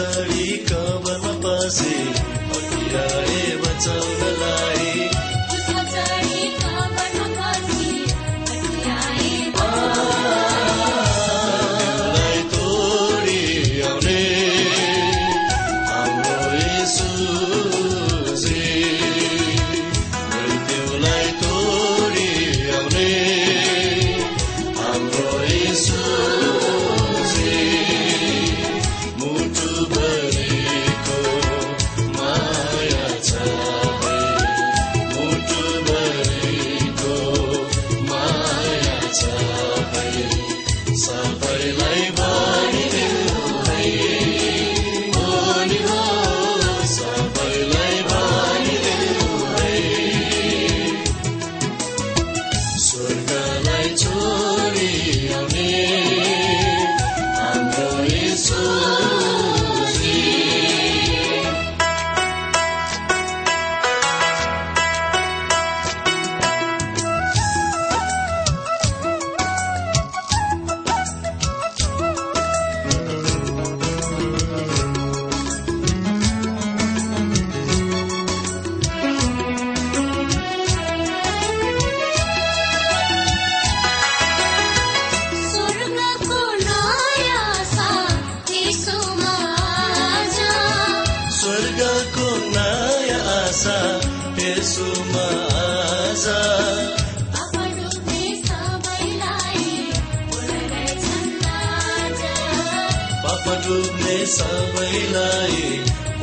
साडी कवरमा पासे पतिराए बचाउनलाई।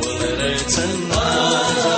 ولنا تنادى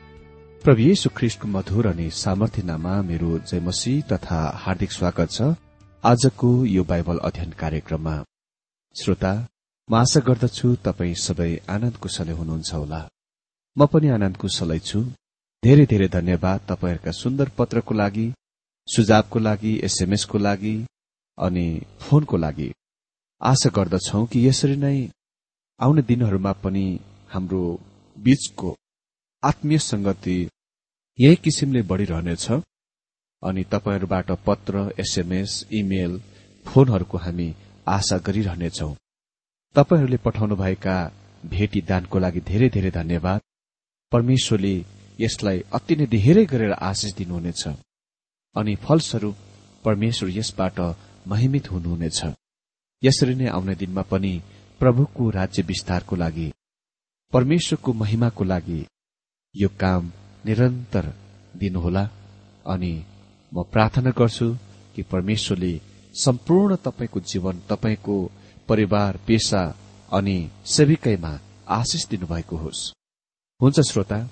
प्रभु येशु ख्रिष्टको मधुर अनि सामर्थ्यनामा मेरो जयमसी तथा हार्दिक स्वागत छ। आजको यो बाइबल अध्ययन कार्यक्रममा श्रोता म आशा गर्दछु तपाई सबै आनन्द कुशलै हुनुहुन्छ होला। म पनि आनन्द कुशलै छु। धेरै धेरै धन्यवाद तपाईँहरूका सुन्दर पत्रको लागि सुझावको लागि एसएमएसको लागि अनि फोनको लागि। आशा गर्दछौ कि यसरी नै आउने दिनहरूमा पनि हाम्रो बीचको आत्मीय संगति यही किसिमले बढ़िरहनेछ। अनि तपाईँहरूबाट पत्र एसएमएस इमेल फोनहरूको हामी आशा गरिरहनेछौ। तपाईँहरूले पठाउनुभएका भेटी दानको लागि धेरै धेरै धन्यवाद। परमेश्वरले यसलाई अति नै धेरै गरेर आशिष दिनुहुनेछ। अनि फलस्वरूप परमेश्वर यसबाट महिमित हुनुहुनेछ। यसरी नै आउने दिनमा पनि प्रभुको राज्य विस्तारको लागि परमेश्वरको महिमाको लागि यो काम निरन्तर दिनुहोला। अनि म प्रार्थना गर्छु कि परमेश्वरले सम्पूर्ण तपाईँको जीवन तपाईँको परिवार पेसा अनि सेविकैमा आशिष दिनुभएको होस्। हुन्छ श्रोता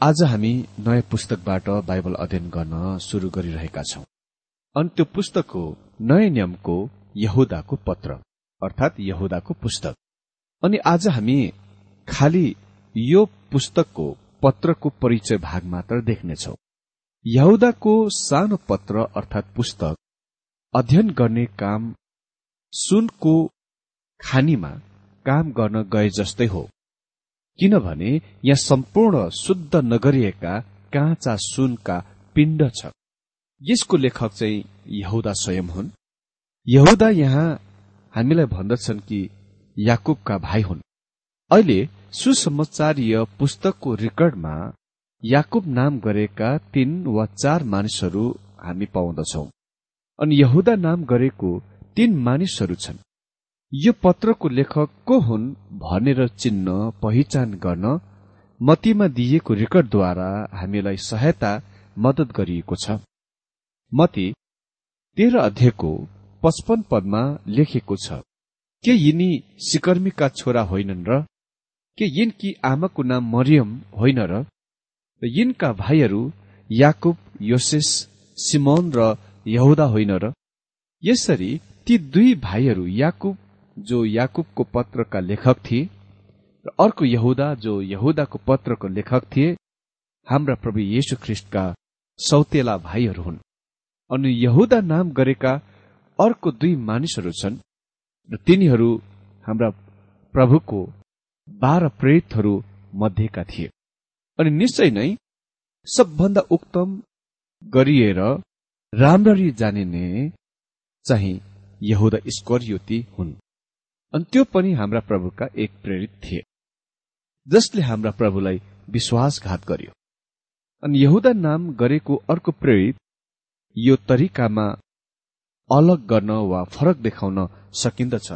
आज हामी नयाँ पुस्तकबाट बाइबल अध्ययन गर्न शुरू गरिरहेका छौं। अनि त्यो पुस्तक हो नयाँ नियमको यहुदाको पत्र अर्थात यहुदाको पुस्तक। अनि आज हामी खालि यो पुस्तकको पत्रको परिचय भाग मात्र देख्नेछौ। यहुदाको सानो पत्र अर्थात पुस्तक अध्ययन गर्ने काम सुनको खानीमा काम गर्न गए जस्तै हो। किनभने यहाँ सम्पूर्ण शुद्ध नगरिएका काँचा सुनका पिण्ड छ। यसको लेखक चाहिँ यहुदा स्वयं हुन्। यहुदा यहाँ हामीलाई भन्दछन् कि याकुबका भाइ हुन्। अहिले सुसमाचारीय पुस्तकको रेकर्डमा याकुब नाम गरेका तीन वा चार मानिसहरू हामी पाउँदछौ अनि यहुदा नाम गरेको तीन मानिसहरू छन्। यो पत्रको लेखक को हुन् भनेर चिन्न पहिचान गर्न मतीमा दिइएको रेकर्डद्वारा हामीलाई सहायता मदत गरिएको छ। मती तेह्र अध्ययको पचपन पदमा लेखेको छ के यिनी सिकर्मीका छोरा होइनन् र के यिनकी आमाको नाम मरियम होइन र यिनका भाइहरू याकुब योसेस सिमोन र यहुदा होइन र यसरी ती दुई भाइहरू याकुब जो याकुबको पत्रका लेखक थिए र अर्को यहुदा जो यहुदाको पत्रको लेखक थिए हाम्रा प्रभु येशु ख्रिष्टका सौतेला भाइहरू हुन्। अनि यहुदा नाम गरेका अर्को दुई मानिसहरू छन् र तिनीहरू हाम्रा प्रभुको बाह्र प्रेतहरू मध्येका थिए। अनि निश्चय नै सबभन्दा उक्तम गरिएर राम्ररी जानिने चाहिँ यहुदा स्कर्योती हुन्। अनि त्यो पनि हाम्रा प्रभुका एक प्रेरित थिए जसले हाम्रा प्रभुलाई विश्वासघात गर्यो। अनि यहुदा नाम गरेको अर्को प्रेरित यो तरिकामा अलग गर्न वा फरक देखाउन सकिन्दछ।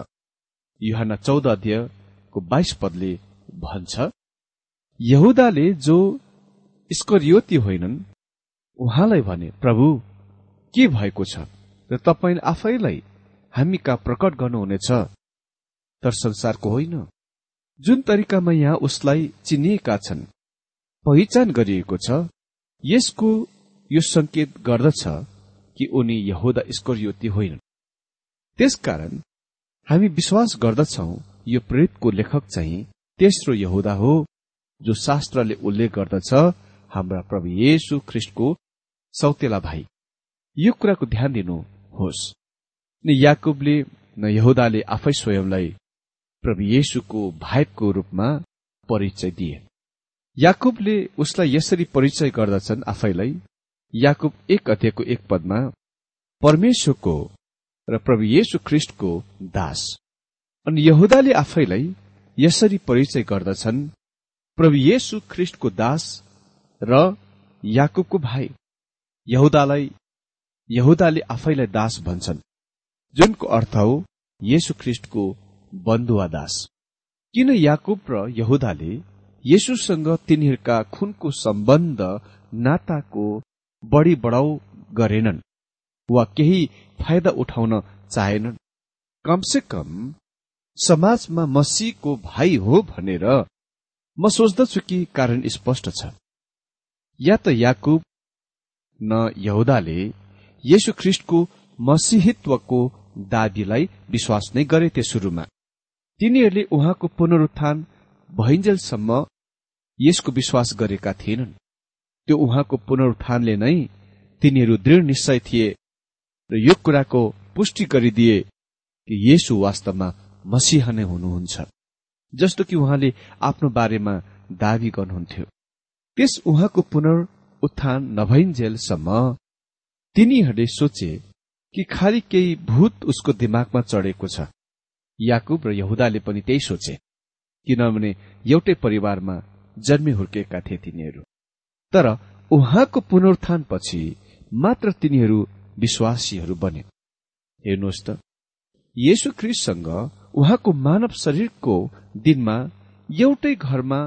युहान चौध अध्यय को बाइस पदले भन्छ। यहुदाले जो स्करियोती होइनन् उहाँलाई भने प्रभु के भएको छ? र तपाईँले आफैलाई हामी कहाँ प्रकट गर्नुहुनेछ। तर संसारको होइन। जुन तरिकामा यहाँ उसलाई चिनिएका छन् पहिचान गरिएको छ यसको यो संकेत गर्दछ कि उनी यहुदा स्करियोती होइनन्। त्यसकारण हामी विश्वास गर्दछौ यो प्रेतको लेखक चाहिँ तेस्रो यहुदा हो जो शास्त्रले उल्लेख गर्दछ हाम्रा प्रभु येशु ख्रिस्टको सौतेला भाइ। यो कुराको ध्यान दिनुहोस्। न याकुबले न यहुदाले आफै स्वयंलाई प्रभु येशुको भाइको रूपमा परिचय दिए। याकुबले उसलाई यसरी परिचय गर्दछन् आफैलाई। याकुब एक अध्ययको एक पदमा परमेश्वरको र प्रभु येशु ख्रिष्टको दास। अनि यहुदाले आफैलाई यसरी परिचय गर्दछन् प्रभु येशु ख्रिष्टको दास र याकुबको भाइ। यहुदालाई यहुदाले आफैलाई दास भन्छन् जुनको अर्थ हो येशु ख्रिष्टको बन्धुवा दास। किन याकुब र यहुदाले येशुसँग तिनीहरूका खुनको सम्बन्ध नाताको बढी बढाउ गरेनन् वा केही फाइदा उठाउन चाहेनन्? कमसे कम समाजमा मसीहको भाइ हो भनेर म सोच्दछु कि कारण स्पष्ट छ। या त याकुब न यहुदाले येशु ख्रिष्टको मसिहित्वको दावीलाई विश्वास नै गरेथे सुरुमा। तिनीहरूले उहाँको पुनरुत्थान भइन्जेलसम्म यसको विश्वास गरेका थिएनन्। त्यो उहाँको पुनरुत्थानले नै तिनीहरू दृढ निश्चय थिए र यो कुराको पुष्टि गरिदिए कि यसु वास्तवमा मसिह नै हुनुहुन्छ। जस्तो कि उहाँले आफ्नो बारेमा दावी गर्नुहुन्थ्यो। त्यस उहाँको पुनरुत्थान नभइन्जेलसम्म तिनीहरूले सोचे कि खालि केही भूत उसको दिमागमा चढेको छ। याकुब र यहुदाले पनि त्यही सोचे किनभने एउटै परिवारमा जन्मे हुर्केका थिए तिनीहरू। तर उहाँको पुनरुत्थानपछि मात्र तिनीहरू विश्वासीहरू बने। हेर्नुहोस् त येशु ख्रिससँग उहाँको मानव शरीरको दिनमा एउटै घरमा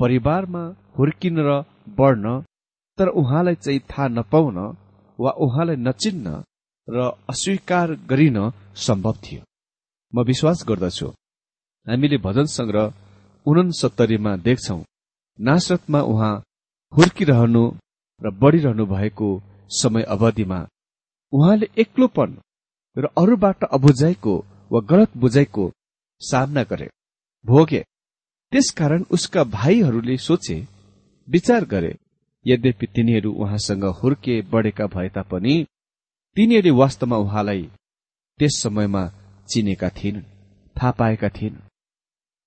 परिवारमा हुर्किन र बढ्न तर उहाँलाई चाहिँ थाहा नपाउन वा उहाँलाई नचिन्न र अस्वीकार गरिन सम्भव थियो। म विश्वास गर्दछु हामीले भजन संग्रह उनसत्तरीमा देख्छौ। नासरतमा उहाँ हुर्किरहनु र बढ़िरहनु भएको समय अवधिमा उहाँले एक्लोपन र अरूबाट अबुझाइको वा गलत बुझाइको सामना गरे। भोगे। त्यसकारण उसका भाइहरूले सोचे विचार गरे यद्यपि तिनीहरू उहाँसँग हुर्के बढेका भए तापनि तिनीहरूले वास्तवमा उहाँलाई त्यस समयमा चिनेका थिएनन् थाहा पाएका थिएनन्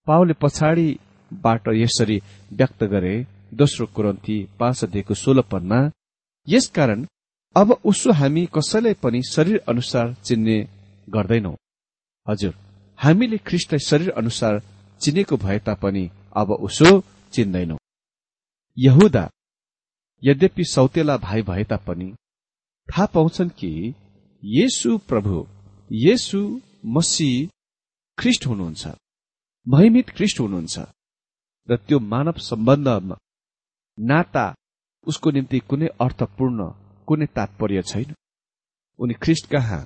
पावले पछाडिबाट यसरी व्यक्त गरे दोस्रो कुरन्ती पाँच अध्ययको सोह्र यसकारण अब उसो हामी कसैलाई पनि शरीर अनुसार चिन्ने गर्दैनौ। हजुर हामीले ख्रिस्टलाई शरीर अनुसार चिनेको भए तापनि अब उसो चिन्दैनौ। यहुदा यद्यपि सौतेला भाइ भए तापनि थाहा पाउँछन् कि येसु प्रभु येसु मसी ख्रिस्ट हुनुहुन्छ महिमित ख्रिस्ट हुनुहुन्छ र त्यो मानव सम्बन्धमा नाता उसको निम्ति कुनै अर्थपूर्ण कुनै तात्पर्य छैन। उनी ख्रिस्ट कहाँ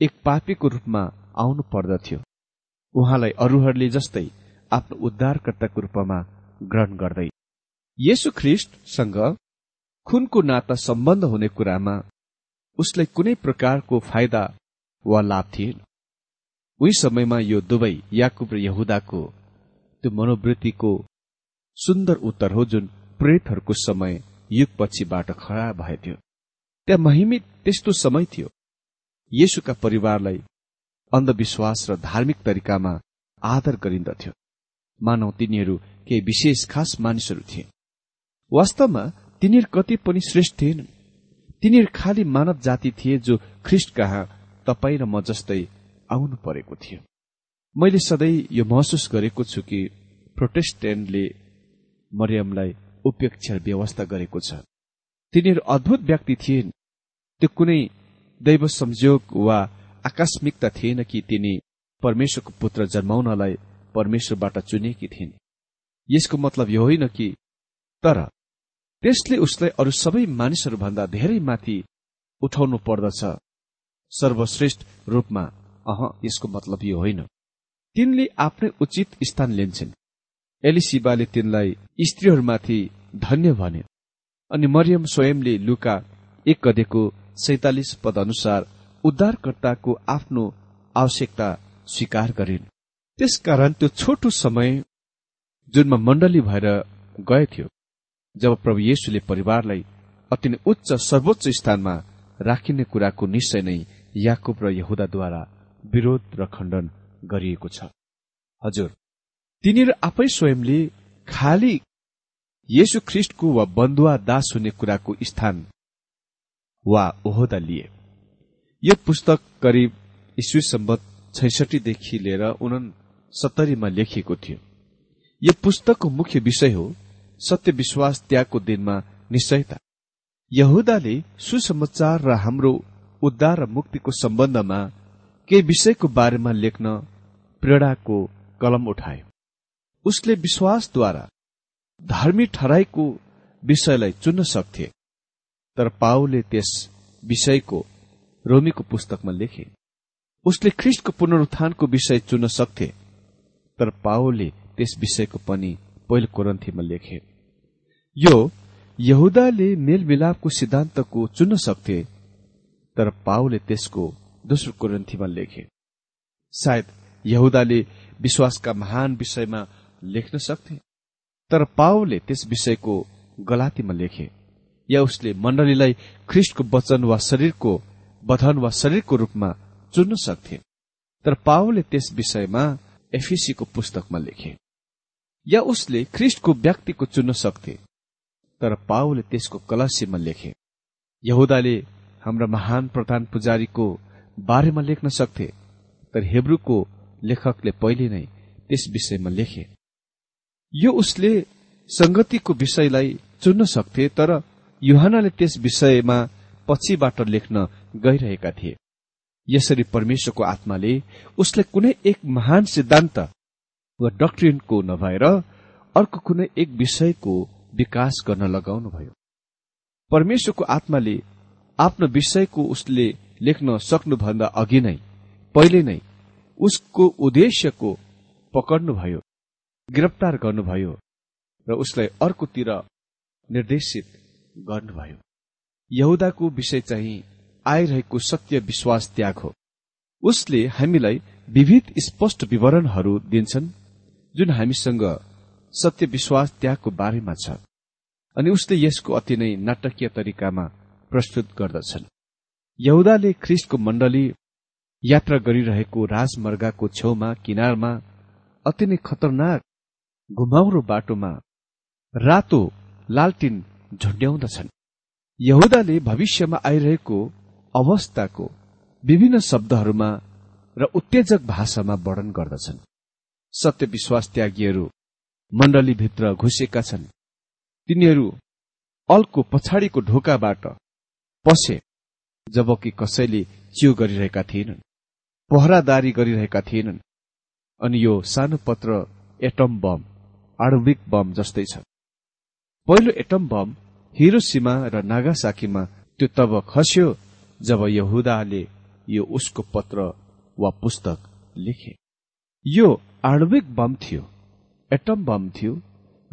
एक पापीको रूपमा आउनु पर्दथ्यो। उहाँलाई अरूहरूले जस्तै आफ्नो उद्धारकर्ताको रूपमा ग्रहण गर्दै। येशु ख्रिस्टसँग खुनको नाता सम्बन्ध हुने कुरामा उसलाई कुनै प्रकारको फाइदा वा लाभ थिएन। उही समयमा यो दुवै याकुब र यहुदाको त्यो मनोवृत्तिको सुन्दर उत्तर हो जुन प्रेतहरूको समय युग पछिबाट खडा भएथ्यो। त्यहाँ महिमित त्यस्तो समय थियो। येसुका परिवारलाई अन्धविश्वास र धार्मिक तरिकामा आदर गरिन्दथ्यो। मानव तिनीहरू केही विशेष खास मानिसहरू थिए। वास्तवमा तिनीहरू कति पनि श्रेष्ठ थिएनन्। तिनीहरू खालि मानव जाति थिए जो ख्रिस्ट कहाँ तपाईँ र म जस्तै आउनु परेको थियो। मैले सधैँ यो महसुस गरेको छु कि प्रोटेस्टेन्टले मरियमलाई उपेक्षा व्यवस्था गरेको छ। तिनीहरू अद्भुत व्यक्ति थिएन। त्यो कुनै दैव संयोग वा आकस्मिकता थिएन कि तिनी परमेश्वरको पुत्र जन्माउनलाई परमेश्वरबाट चुनेकी थिइन्। यसको मतलब यो होइन कि तर त्यसले उसलाई अरू सबै मानिसहरूभन्दा धेरै माथि उठाउनु पर्दछ। सर्वश्रेष्ठ रूपमा अह यसको मतलब यो होइन। तिनले आफ्नै उचित स्थान लिन्छन्। एलिसिबाले तिनलाई स्त्रीहरूमाथि धन्य भने अनि मरियम स्वयंले लुका एक गदेको सैतालिस पद अनुसार उद्धारकर्ताको आफ्नो आवश्यकता स्वीकार गरिन्। त्यसकारण त्यो छोटो समय जुनमा मण्डली भएर गएथ्यो जब प्रभु येशुले परिवारलाई अति नै उच्च सर्वोच्च स्थानमा राखिने कुराको निश्चय नै याकुब र यहुदाद्वारा विरोध र खण्डन गरिएको छ। हजुर तिनीहरू आफै स्वयंले खालि येशु ख्रिष्टको वा बन्धुवा दास हुने कुराको स्थान वा ओहदा लिए। यो पुस्तक करिब ईस्वी सम्बत छैसठीदेखि लिएर उन सत्तरीमा लेखिएको थियो। यो पुस्तकको मुख्य विषय हो सत्य विश्वास त्यागको दिनमा निश्चयता। यहुदाले सुसमाचार र हाम्रो उद्धार र मुक्तिको सम्बन्धमा केही विषयको बारेमा लेख्न प्रेरणाको कलम उठायो। उसले विश्वासद्वारा धार्मिक ठराईको विषयलाई चुन्न सक्थे तर पाओले त्यस विषयको रोमीको पुस्तकमा लेखे। उसले ख्रिस्टको पुनरुत्थानको विषय चुन्न सक्थे तर पाओले त्यस विषयको पनि पहिलो कोरन्थीमा लेखे। यो यहुदाले मेलमिलापको सिद्धान्तको चुन्न सक्थे तर पाओले त्यसको दोस्रो कोरन्थीमा लेखे। सायद यहुदाले विश्वासका महान विषयमा लेख्न सक्थे तर पाओले त्यस विषयको गलातीमा लेखे या उसले मण्डलीलाई ख्रिस्टको वचन वा शरीरको बधन वा शरीरको रूपमा चुन्न सक्थे। तर पाओले त्यस विषयमा एफिसीको पुस्तकमा लेखे। या उसले ख्रिस्टको व्यक्तिको चुन्न सक्थे तर पाओले त्यसको कलसीमा लेखे। यहुदाले हाम्रा महान प्रधान पुजारीको बारेमा लेख्न सक्थे तर हेब्रूको लेखकले पहिले नै त्यस विषयमा लेखे। यो उसले संगतिको विषयलाई चुन्न सक्थे तर युहानले त्यस विषयमा पछिबाट लेख्न गइरहेका थिए। यसरी परमेश्वरको आत्माले उसले कुनै एक महान सिद्धान्त वा डक्ट्रिनको नभएर अर्को कुनै एक विषयको विकास गर्न लगाउनुभयो। परमेश्वरको आत्माले आफ्नो विषयको उसले लेख्न सक्नुभन्दा अघि नै पहिले नै उसको उद्देश्यको पकड्नुभयो गिरफ्तार गर्नुभयो र उसलाई अर्कोतिर निर्देशित गर्नुभयो। यहुदाको विषय चाहिँ आइरहेको सत्य विश्वास त्याग हो। उसले हामीलाई विविध स्पष्ट विवरणहरू दिन्छन् जुन हामीसँग सत्य विश्वास त्यागको बारेमा छ अनि उसले यसको अति नै नाटकीय तरिकामा प्रस्तुत गर्दछन्। यहुदाले ख्रिस्टको मण्डली यात्रा गरिरहेको राजमर्गाको छेउमा किनारमा अति नै खतरनाक घुमाउरो बाटोमा रातो लालटिन झुन्ड्याउँदछन्। यहुदाले भविष्यमा आइरहेको अवस्थाको विभिन्न शब्दहरूमा र उत्तेजक भाषामा वर्णन गर्दछन्। सत्य विश्वास त्यागीहरू मण्डलीभित्र घुसेका छन्। तिनीहरू अल्को पछाडिको ढोकाबाट पसे जबकि कसैले च्यु गरिरहेका थिएनन् पहरादारी गरिरहेका थिएनन् अनि यो सानो पत्र एटम बम आणविक बम जस्तै छ। पहिलो एटम बम हिरोसीमा र नागासाकीमा त्यो तब खस्यो जब यहुदाले यो उसको पत्र वा पुस्तक लेखे। यो आणविक बम थियो एटम बम थियो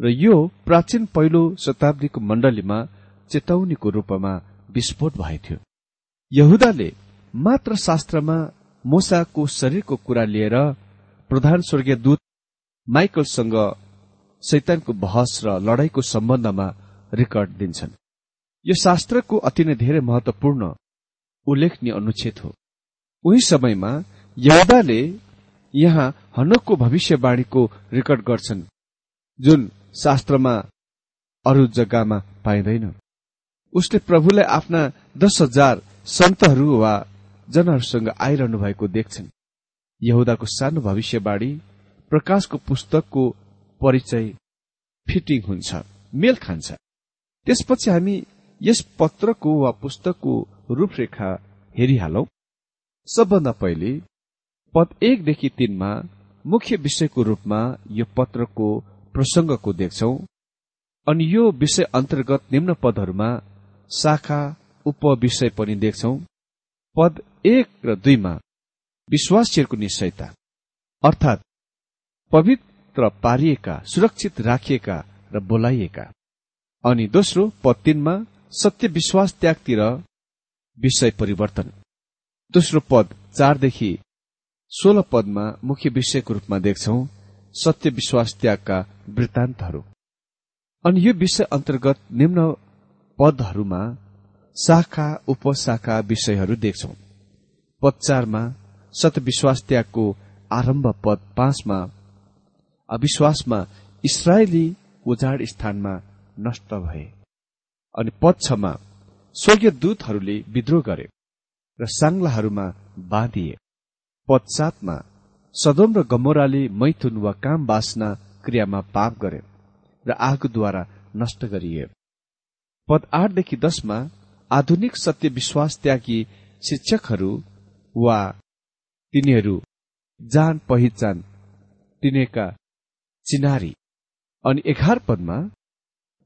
र यो प्राचीन पहिलो शताब्दीको मण्डलीमा चेतावनीको रूपमा विस्फोट भएको थियो। यहुदाले मात्र शास्त्रमा मोसाको शरीरको कुरा लिएर प्रधान स्वर्गीय दूत माइकलसँग शैतानको बहस र लडाईँको सम्बन्धमा रेकर्ड दिन्छन्। यो शास्त्रको अति नै धेरै महत्वपूर्ण उल्लेखनीय अनुच्छेद हो। उही समयमा यहुदाले यहाँ हनकको भविष्यवाणीको रेकर्ड गर्छन् जुन शास्त्रमा अरू जग्गामा पाइँदैन। उसले प्रभुलाई आफ्ना दस हजार सन्तहरू वा जनहरूसँग आइरहनु भएको देख्छन्। यहुदाको सानो भविष्यवाणी प्रकाशको पुस्तकको परिचय फिटिङ हुन्छ मेल खान्छ। त्यसपछि हामी यस पत्रको वा पुस्तकको रूपरेखा हेरिहालौ। सबभन्दा पहिले पद एकदेखि तीनमा मुख्य विषयको रूपमा यो पत्रको प्रसंगको देख्छौ अनि यो विषय अन्तर्गत निम्न पदहरूमा शाखा उपविषय पनि देख्छौ। पद एक र दुईमा विश्वासीहरूको निश्चयता अर्थात् पवित्र पारिएका सुरक्षित राखिएका र बोलाइएका। अनि दोस्रो पद तीनमा सत्य विश्वास त्यागतिर विषय परिवर्तन। दोस्रो पद चारदेखि सोह्र पदमा मुख्य विषयको रूपमा देख्छौ सत्य विश्वास त्यागका वृत्तान्तहरू। अनि यो विषय अन्तर्गत निम्न पदहरूमा शाखा उपशाखा विषयहरू देख्छौ। पद चारमा सत्य विश्वास त्यागको आरम्भ पद पाँचमा अविश्वासमा इसरायली उजाड स्थानमा नष्ट भए। अनि पद छमा स्वर्गीय दूतहरूले विद्रोह गरे र साङ्लाहरूमा बाँधिए। पश्चातमा सदोम र गमोराले मैथुन वा काम बासना क्रियामा पाप गरे र आगोद्वारा नष्ट गरिए। पद आठदेखि दसमा आधुनिक सत्य विश्वास त्यागी शिक्षकहरू वा तिनीहरू जान पहिचान तिनीका चिनारी। अनि एघार पदमा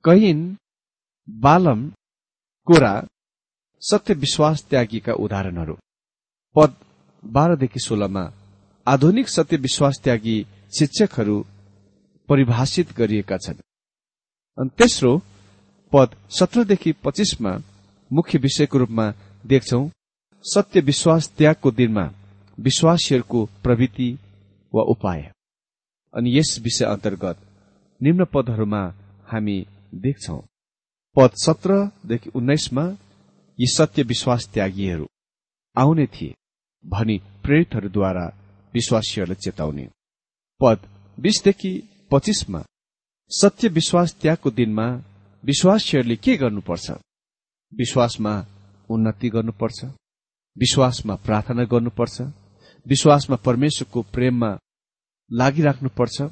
कैन बालम कोरा सत्य विश्वास त्यागीका उदाहरणहरू। पद बाह्रदेखि सोह्रमा आधुनिक सत्य विश्वास त्यागी शिक्षकहरू परिभाषित गरिएका छन्। अनि तेस्रो पद सत्रदेखि पच्चिसमा मुख्य विषयको रूपमा देख्छौ सत्य विश्वास त्यागको दिनमा विश्वासीहरूको प्रवृत्ति वा उपाय। अनि यस विषय अन्तर्गत निम्न पदहरूमा हामी देख्छौ। पद सत्रदेखि उन्नाइसमा यी सत्य विश्वास त्यागीहरू आउने थिए भनी प्रेरितहरूद्वारा विश्वासीहरूलाई चेताउने पद बीसदेखि पच्चिसमा सत्य विश्वास त्यागको दिनमा विश्वासीहरूले के गर्नुपर्छ? विश्वासमा उन्नति गर्नुपर्छ विश्वासमा प्रार्थना गर्नुपर्छ विश्वासमा परमेश्वरको प्रेममा लागिराख्नुपर्छ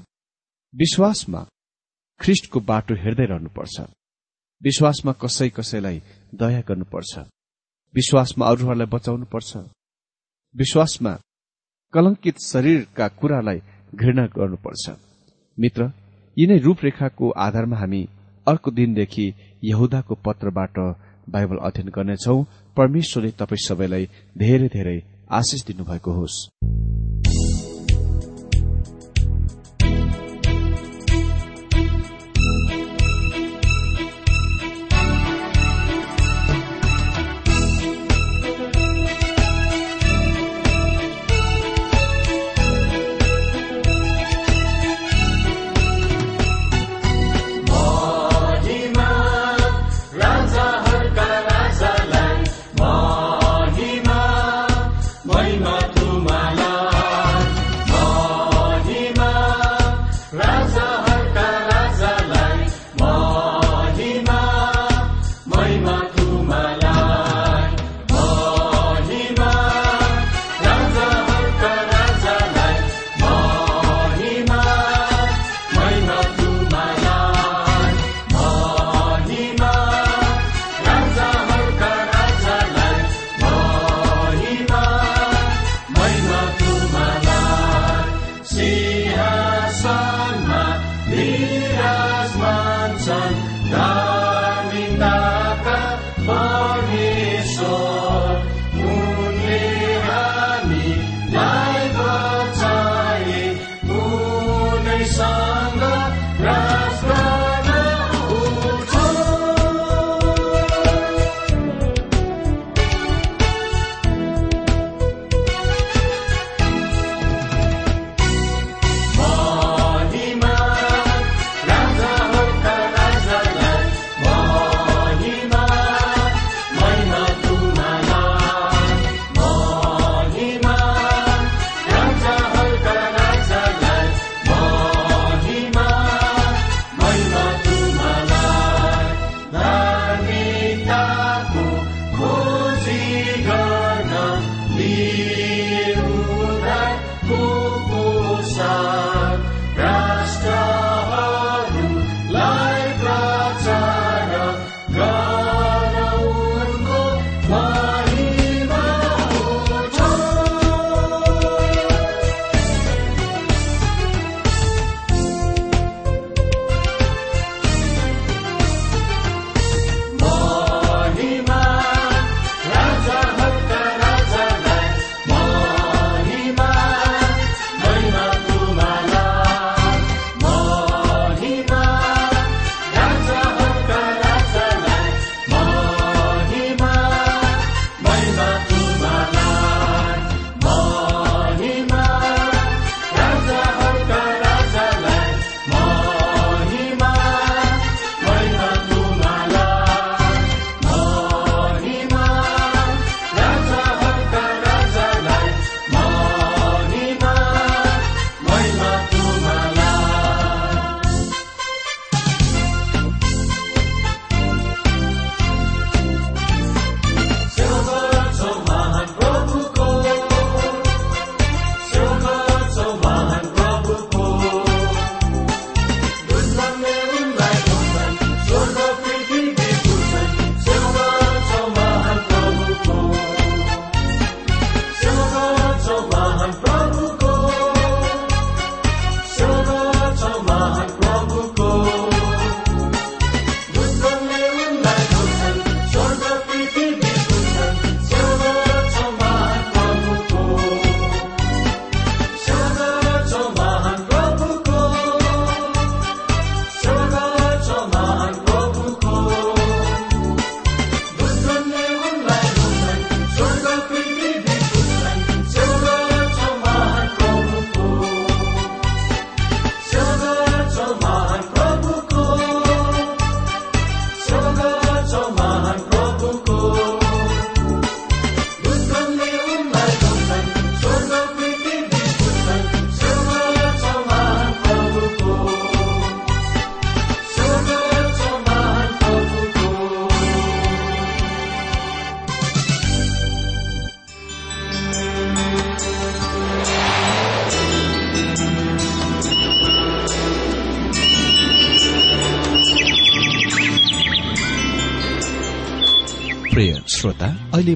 विश्वासमा ख्रिष्टको बाटो हेर्दै रहनुपर्छ। विश्वासमा कसै कसैलाई दया गर्नुपर्छ। विश्वासमा अरूहरूलाई बचाउनुपर्छ। विश्वासमा कलंकित शरीरका कुरालाई घृणा गर्नुपर्छ। मित्र यिनै रूपरेखाको आधारमा हामी अर्को दिनदेखि यहुदाको पत्रबाट बाइबल अध्ययन गर्नेछौ। परमेश्वरले तपाईँ सबैलाई धेरै धेरै आशिष दिनुभएको होस्।